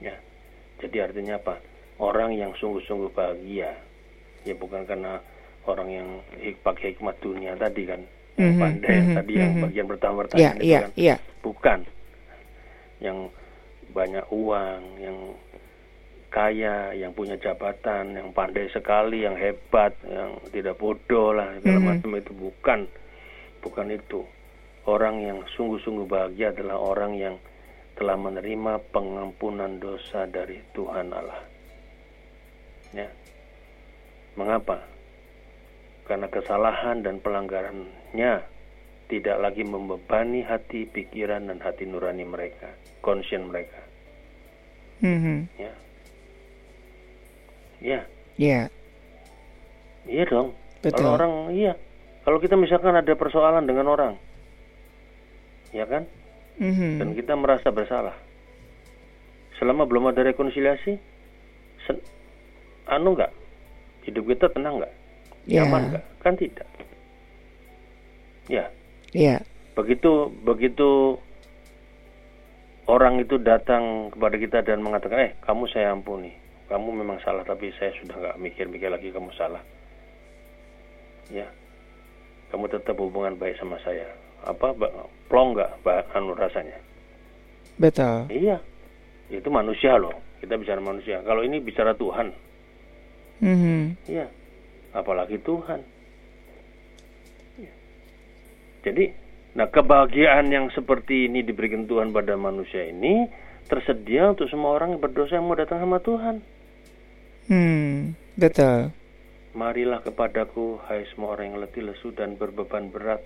ya jadi artinya apa orang yang sungguh-sungguh bahagia ya bukan karena orang yang hik pakai hikmat dunia tadi kan yang Mhm, pandai mhm, tadi yang mhm. bagian pertama pertanyaan itu iya, kan. iya. bukan. Yang banyak uang yang kaya yang punya jabatan yang pandai sekali yang hebat yang tidak bodoh lah segala Mhm. macam itu. Bukan. Bukan itu. Orang yang sungguh-sungguh bahagia adalah orang yang telah menerima pengampunan dosa dari Tuhan Allah. Ya. Mengapa karena kesalahan dan pelanggarannya tidak lagi membebani hati, pikiran dan hati nurani mereka, conscience mereka. Mhm. Ya, ya, Iya, iya dong. betul. Kalau orang, iya. Kalau kita misalkan ada persoalan dengan orang, ya kan, Mhm. dan kita merasa bersalah, selama belum ada rekonsiliasi, sen- anu nggak? Hidup kita tenang nggak? Ya. Nyaman nggak? Kan tidak. Ya, Iya. begitu begitu orang itu datang kepada kita dan mengatakan, eh kamu saya ampuni, kamu memang salah tapi saya sudah nggak mikir-mikir lagi kamu salah. Ya, kamu tetap hubungan baik sama saya. Apa plong nggak anu rasanya? Betul. Iya, itu manusia loh. Kita bicara manusia. Kalau ini bicara Tuhan, Mhm. iya, apalagi Tuhan. Iya. Jadi, nah kebahagiaan yang seperti ini diberikan Tuhan pada manusia ini tersedia untuk semua orang yang berdosa yang mau datang sama Tuhan. Hmm. Betul. Marilah kepadaku, hai semua orang yang letih lesu dan berbeban berat.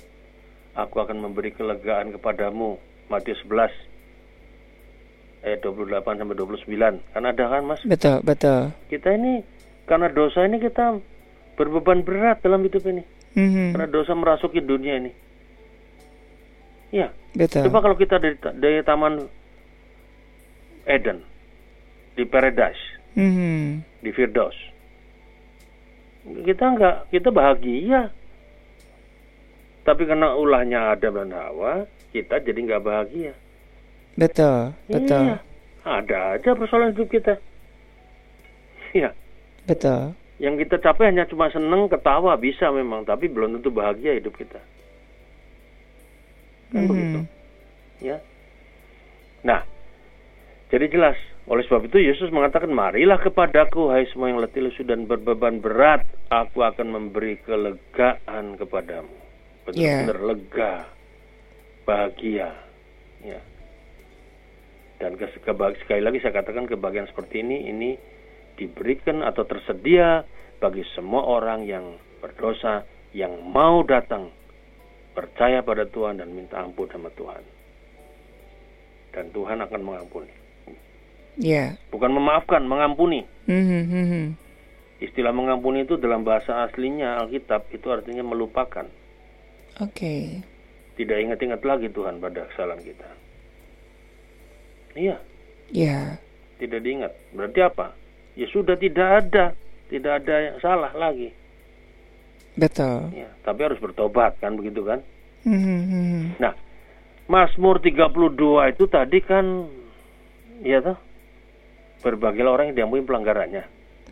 Aku akan memberi kelegaan kepadamu. Matius 11 ayat 28 sampai 29. Kan ada kan Mas? Betul, betul. Kita ini karena dosa ini kita berbeban berat dalam hidup ini. Mhm. Karena dosa merasuki dunia ini. Ya, Betul. coba kalau kita dari, dari taman Eden, di Paradise, Mhm. di Firdaus, kita nggak, kita bahagia. Tapi karena ulahnya Adam dan Hawa, kita jadi nggak bahagia. Betul, betul. Iya, ada aja persoalan hidup kita. Iya, Betul. Yang kita capai hanya cuma seneng, ketawa bisa memang, tapi belum tentu bahagia hidup kita. Kan Mhm. begitu. Ya. Nah, jadi jelas. Oleh sebab itu Yesus mengatakan, Marilah kepadaku, hai semua yang letih lesu dan berbeban berat, aku akan memberi kelegaan kepadamu. Benar-benar lega, bahagia. Ya. Dan keba- sekali lagi saya katakan kebahagiaan seperti ini, ini diberikan atau tersedia bagi semua orang yang berdosa, yang mau datang percaya pada Tuhan dan minta ampun sama Tuhan. Dan Tuhan akan mengampuni. Ya. Bukan memaafkan, mengampuni. Mhm, mhm. Istilah mengampuni itu dalam bahasa aslinya Alkitab itu artinya melupakan. Oke. Tidak ingat-ingat lagi Tuhan pada kesalahan kita. Iya, Ya. tidak diingat. Berarti apa? Ya sudah tidak ada, tidak ada yang salah lagi. Betul. Ya, tapi harus bertobat kan begitu kan? Mhm, mhm. Nah, Mazmur 32 itu tadi kan ya toh berbagai orang yang diampuni pelanggarannya.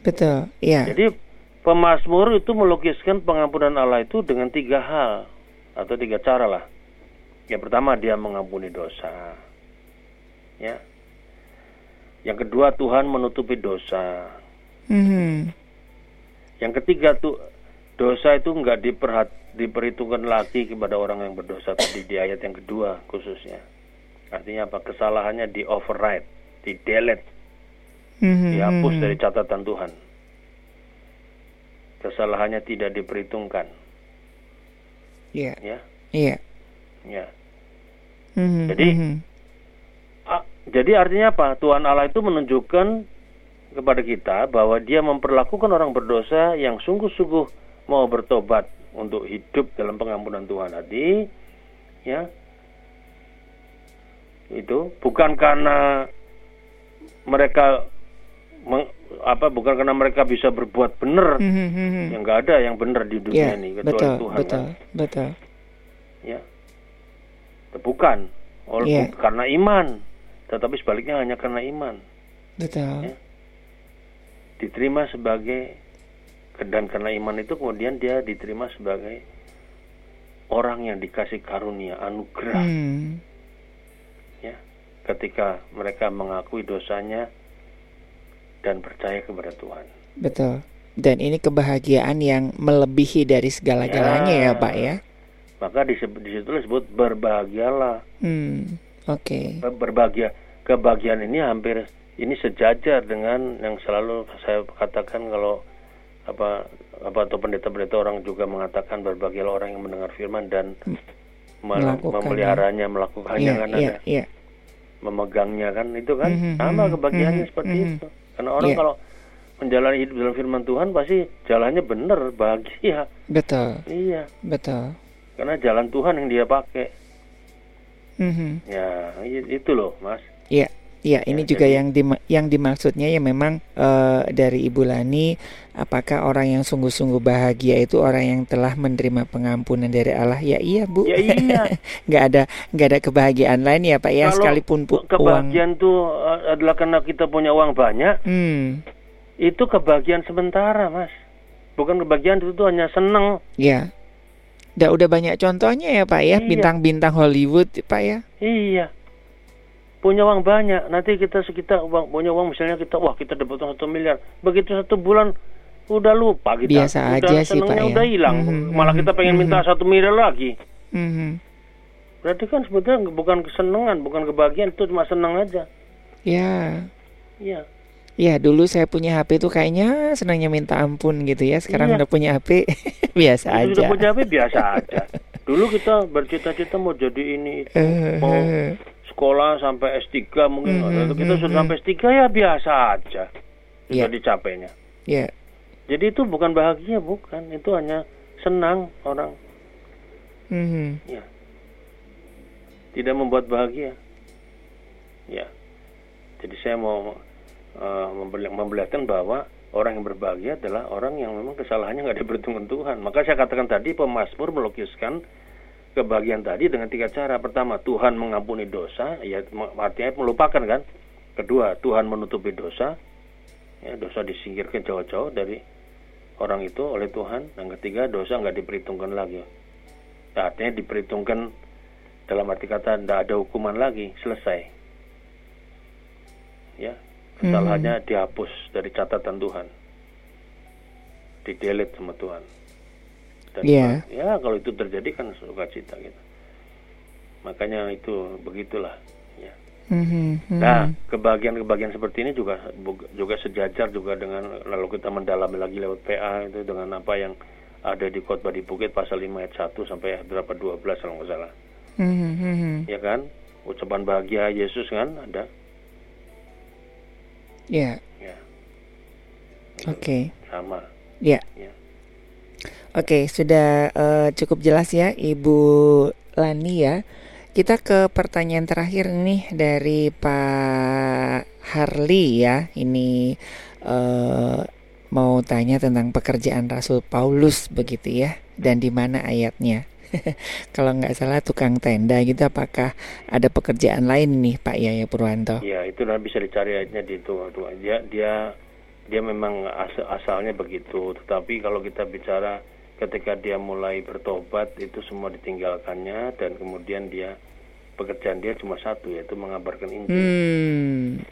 Betul. Ya. Jadi pemazmur itu melukiskan pengampunan Allah itu dengan tiga hal atau tiga cara lah. Yang pertama dia mengampuni dosa. Ya. Yang kedua Tuhan menutupi dosa. Mhm. Yang ketiga tuh dosa itu nggak diperhat diperhitungkan lagi kepada orang yang berdosa tadi di ayat yang kedua khususnya. Artinya apa? Kesalahannya di override, di delete, Mhm, dihapus dari catatan Tuhan. Kesalahannya tidak diperhitungkan, Ya. ya, Iya. ya. Mhm, Jadi, mhm. Jadi artinya apa? Tuhan Allah itu menunjukkan kepada kita bahwa Dia memperlakukan orang berdosa yang sungguh-sungguh mau bertobat untuk hidup dalam pengampunan Tuhan tadi, ya. Itu bukan karena mereka meng- apa bukan karena mereka bisa berbuat benar Mhm, mhm. yang nggak ada yang benar di dunia Ya, ini kecuali betul, Tuhan betul, kan? betul. ya bukan oleh Iya. karena iman tetapi sebaliknya hanya karena iman Betul. Ya. diterima sebagai dan karena iman itu kemudian dia diterima sebagai orang yang dikasih karunia anugerah Hmm. ya ketika mereka mengakui dosanya dan percaya kepada Tuhan Betul. Dan ini kebahagiaan yang melebihi dari segala-galanya ya, Ya. Pak ya. maka disebut di situlah disebut berbahagialah Hmm. Oke. Ber- berbahagia kebahagiaan ini hampir ini sejajar dengan yang selalu saya katakan kalau apa apa atau pendeta-pendeta orang juga mengatakan berbahagialah orang yang mendengar firman dan me- Melakukannya. memeliharanya melakukannya Iya, kan ada iya. memegangnya kan itu kan Mhm, sama mhm, kebahagiaannya mhm, seperti mhm. itu karena orang Iya. kalau menjalani hidup dalam firman Tuhan pasti jalannya benar bahagia Betul, iya betul. karena jalan Tuhan yang dia pakai Mhm. ya itu loh mas Iya, Ya, ini Ya, juga jadi- yang dim- yang dimaksudnya ya memang eh, dari Ibu Lani, apakah orang yang sungguh-sungguh bahagia itu orang yang telah menerima pengampunan dari Allah? Ya iya Bu, Ya iya. [laughs] nggak ada nggak ada kebahagiaan lain ya Pak ya Kalau sekalipun pu- uang. kebahagiaan itu uh, adalah karena kita punya uang banyak, Hmm, itu kebahagiaan sementara, Mas. Bukan kebahagiaan itu tuh hanya seneng. ya. Udah udah banyak contohnya ya Pak ya, Iya. bintang-bintang Hollywood Pak ya. Iya. Punya uang banyak, nanti kita sekitar uang punya uang misalnya kita wah kita dapat uang satu miliar, begitu satu bulan udah lupa kita. Biasa udah aja sih, Pak, ya. Udah hilang, Mhm, malah mhm, kita pengen minta mhm. satu miliar lagi. Mhm. Berarti kan sebetulnya bukan kesenangan, bukan kebahagiaan, itu cuma senang aja. Ya. Iya. Ya dulu saya punya HP tuh kayaknya senangnya minta ampun gitu ya. Sekarang Iya. udah punya HP [laughs] biasa Itu aja. Sudah punya HP biasa aja. Dulu kita bercita-cita mau jadi ini itu, Eh, mau eh. sekolah sampai S3 mungkin. Mhm, Waktu kita mhm, sudah mhm. sampai S3 ya biasa aja. Sudah Iya. dicapainya. Ya. Jadi itu bukan bahagia, bukan. Itu hanya senang orang. Mhm. Ya. Tidak membuat bahagia. Ya. Jadi saya mau uh, memperli- memperlihatkan bahwa orang yang berbahagia adalah orang yang memang kesalahannya nggak diperhitungkan Tuhan. Maka saya katakan tadi pemazmur melukiskan kebahagiaan tadi dengan tiga cara. Pertama, Tuhan mengampuni dosa, ya artinya melupakan kan. Kedua, Tuhan menutupi dosa, ya dosa disingkirkan jauh-jauh dari orang itu oleh Tuhan. Yang ketiga, dosa nggak diperhitungkan lagi. Nah, artinya diperhitungkan dalam arti kata tidak ada hukuman lagi, selesai. Ya, kesalahannya dihapus dari catatan Tuhan, di delete sama Tuhan. Dan Iya. ya kalau itu terjadi kan sukacita gitu. Makanya itu begitulah. Ya. Mhm, mhm. Nah, kebahagiaan-kebahagiaan seperti ini juga juga sejajar juga dengan lalu kita mendalami lagi lewat PA itu dengan apa yang ada di khotbah di Bukit pasal 5 ayat 1 sampai ayat berapa 12 kalau nggak salah. Mhm, mhm. Ya kan? Ucapan bahagia Yesus kan ada. Ya, Ya, oke. sama. Ya. Ya. Oke, sudah eh, cukup jelas ya Ibu Lani ya. Kita ke pertanyaan terakhir nih dari Pak Harli ya. Ini eh, mau tanya tentang pekerjaan Rasul Paulus begitu ya. Dan di mana ayatnya? [laughs] Kalau nggak salah tukang tenda gitu apakah ada pekerjaan lain nih Pak Yaya Purwanto? Ya, itu nanti bisa dicari ayatnya di itu. Tuh, Dia dia dia memang as- asalnya begitu, tetapi kalau kita bicara ketika dia mulai bertobat itu semua ditinggalkannya dan kemudian dia pekerjaan dia cuma satu yaitu mengabarkan Injil. Hmm,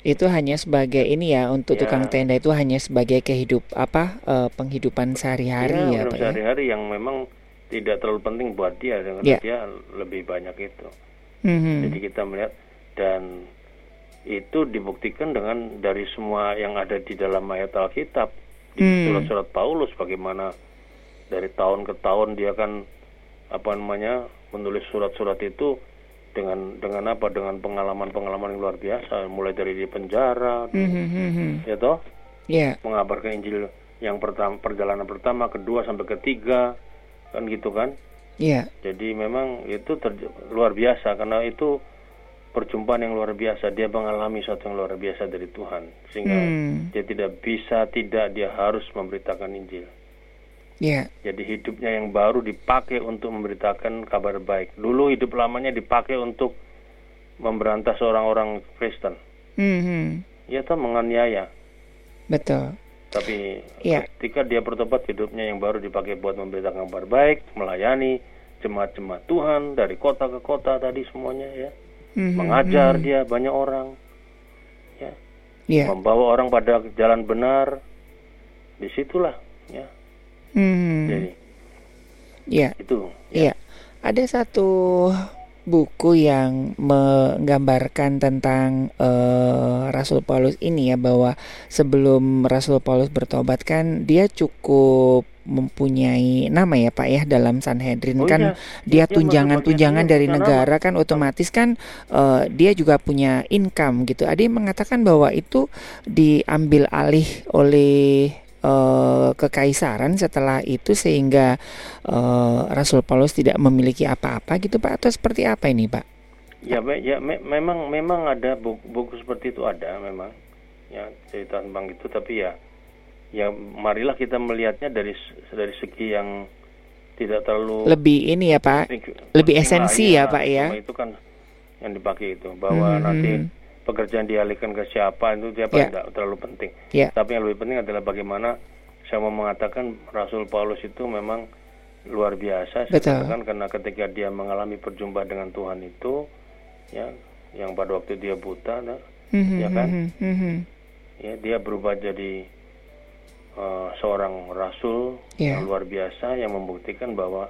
itu hanya sebagai ini ya untuk Ya. tukang tenda itu hanya sebagai kehidup apa eh, penghidupan sehari-hari ya, hidup Pak ya. sehari-hari yang memang tidak terlalu penting buat dia karena Ya. dia lebih banyak itu. Mhm. Jadi kita melihat dan itu dibuktikan dengan dari semua yang ada di dalam ayat Alkitab di Hmm. surat-surat Paulus bagaimana dari tahun ke tahun dia kan apa namanya menulis surat-surat itu dengan dengan apa dengan pengalaman-pengalaman yang luar biasa mulai dari di penjara Mhm, mhm. ya toh Ya, mengabarkan Injil yang pertama perjalanan pertama kedua sampai ketiga kan gitu kan ya, jadi memang itu terj- luar biasa karena itu perjumpaan yang luar biasa. Dia mengalami sesuatu yang luar biasa dari Tuhan sehingga Hmm. dia tidak bisa tidak dia harus memberitakan Injil. ya, Jadi hidupnya yang baru dipakai untuk memberitakan kabar baik. Dulu hidup lamanya dipakai untuk memberantas orang-orang Kristen. Mhm. Ya toh menganiaya. betul. Tapi Iya. ketika dia bertobat hidupnya yang baru dipakai buat memberitakan kabar baik, melayani jemaat-jemaat Tuhan dari kota ke kota tadi semuanya ya. Mhm, mengajar mhm. dia banyak orang ya Ya, membawa orang pada jalan benar di situlah ya Mhm. jadi ya, itu Iya, ada satu buku yang menggambarkan tentang eh, Rasul Paulus ini ya bahwa sebelum Rasul Paulus bertobat kan dia cukup mempunyai nama ya Pak ya dalam Sanhedrin Oh kan iya, dia tunjangan-tunjangan dari negara kan otomatis kan eh, dia juga punya income gitu. Ada yang mengatakan bahwa itu diambil alih oleh eh, kekaisaran setelah itu sehingga eh, Rasul Paulus tidak memiliki apa-apa gitu Pak atau seperti apa ini Pak? Ya, me- ya me- memang memang ada buku, buku seperti itu ada memang ya cerita tentang itu tapi ya ya marilah kita melihatnya dari dari segi yang tidak terlalu Lebih ini ya Pak, lebih esensi iya, ya, Pak, ya. itu kan yang dipakai itu bahwa Mhm, nanti. Pekerjaan dialihkan ke siapa itu siapa Ya. tidak terlalu penting. ya Tapi yang lebih penting adalah bagaimana saya mau mengatakan Rasul Paulus itu memang luar biasa Betul. katakan karena ketika dia mengalami perjumpaan dengan Tuhan itu ya yang pada waktu dia buta nah, Mhm, ya kan? mhm, mhm. ya dia berubah jadi uh, seorang rasul Ya. yang luar biasa yang membuktikan bahwa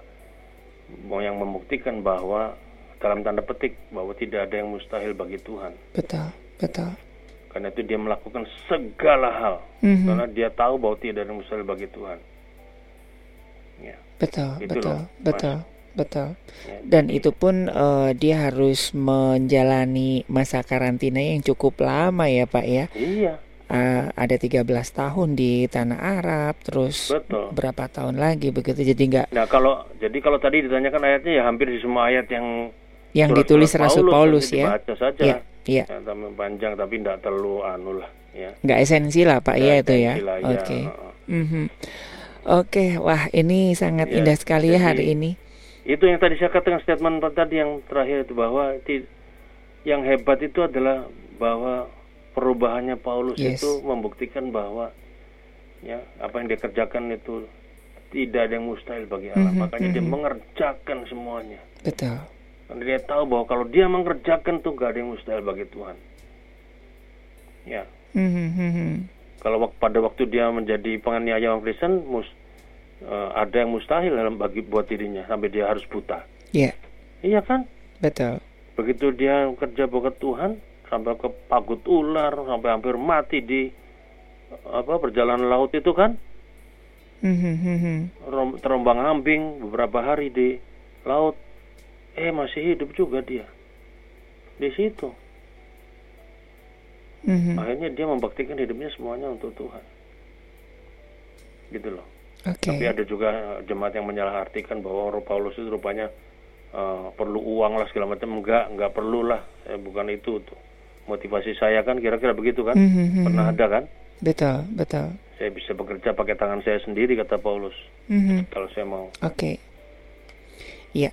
yang membuktikan bahwa dalam tanda petik bahwa tidak ada yang mustahil bagi Tuhan betul betul. karena itu dia melakukan segala hal Mhm. karena dia tahu bahwa tidak ada yang mustahil bagi Tuhan ya Betul, Gitu betul, loh, Mas. betul, betul. ya. Dan itu pun eh, dia harus menjalani masa karantina yang cukup lama ya Pak ya. iya Ah, ada 13 tahun di tanah Arab, terus betul berapa tahun lagi begitu. Jadi nggak nah kalau jadi kalau tadi ditanyakan ayatnya ya hampir di semua ayat yang yang surat-surat ditulis Rasul Paulus nanti ya. saja Iya. Ya, tapi panjang tapi tidak terlalu anu lah ya Nggak esensi lah Pak ya itu ya. Ya. Oke. Mhm. Oke, wah ini sangat Ya, indah sekali ya hari ini. Itu yang tadi saya katakan statement tadi yang terakhir itu bahwa ti- yang hebat itu adalah bahwa perubahannya Paulus Yes. itu membuktikan bahwa ya apa yang dia kerjakan itu tidak ada yang mustahil bagi Allah. Mhm, Makanya dia mhm. mengerjakan semuanya. Betul. Karena dia tahu bahwa kalau dia mengerjakan tuh gak ada yang mustahil bagi Tuhan. Ya, Mhm, mhm. kalau wak- pada waktu dia menjadi penganiaya orang Kristen, mus, eh, ada yang mustahil dalam bagi buat dirinya sampai dia harus buta. Iya, Iya kan? betul. Begitu dia kerja buat Tuhan, sampai ke pagut ular, sampai hampir mati di apa perjalanan laut itu kan, Mhm, mhm. Rom- terombang ambing beberapa hari di laut, eh masih hidup juga dia di situ. Mhm. Akhirnya dia membaktikan hidupnya semuanya untuk Tuhan, gitu loh. Oke. Tapi ada juga jemaat yang menyalahartikan bahwa Paulus itu rupanya eh, perlu uang lah segala macam. Enggak, enggak perlu lah. Eh, bukan itu tuh. Motivasi saya kan kira-kira begitu kan? Mhm, mhm. Pernah ada kan? Betul, betul. Saya bisa bekerja pakai tangan saya sendiri kata Paulus. Mhm. Kalau saya mau. Oke. Iya.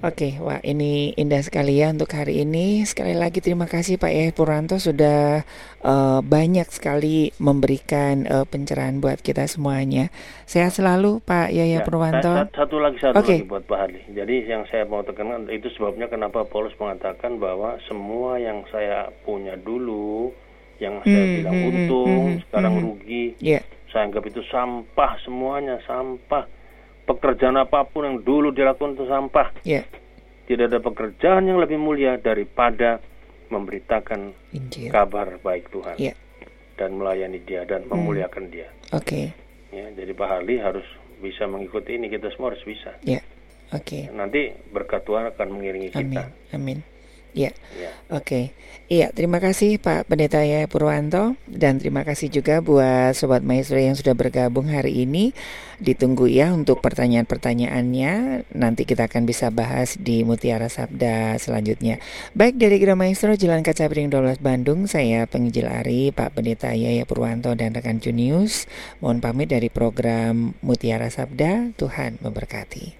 Oke, wah ini indah sekali ya untuk hari ini. Sekali lagi terima kasih Pak Yahya Puranto sudah eh, banyak sekali memberikan eh, pencerahan buat kita semuanya. Sehat selalu Pak Yahya Ya, Purwanto. sa- sa- satu lagi satu Oke. lagi buat Pak Harli. Jadi yang saya mau tekankan itu sebabnya kenapa Paulus mengatakan bahwa semua yang saya punya dulu, yang saya Hmm, bilang hmm, hmm, untung, hmm, sekarang hmm. rugi, Iya, saya anggap itu sampah semuanya sampah pekerjaan apa pun yang dulu dilakukan itu sampah iya. tidak ada pekerjaan yang lebih mulia daripada memberitakan Injil. kabar baik Tuhan Iya. dan melayani dia dan memuliakan dia Oke. ya jadi Pak Harli harus bisa mengikuti ini kita semua harus bisa Iya. Oke. nanti berkat Tuhan akan mengiringi Amin. kita Amin. Iya. ya Oke, iya terima kasih Pak Pendeta Yaya Purwanto dan terima kasih juga buat Sobat Maestro yang sudah bergabung hari ini. Ditunggu ya untuk pertanyaan-pertanyaannya. Nanti kita akan bisa bahas di Mutiara Sabda selanjutnya. Baik dari Gereja Maestro Jalan Kaca Piring 12 Bandung, saya penginjil Ari, Pak Pendeta Yaya Purwanto dan rekan Junius. Mohon pamit dari program Mutiara Sabda. Tuhan memberkati.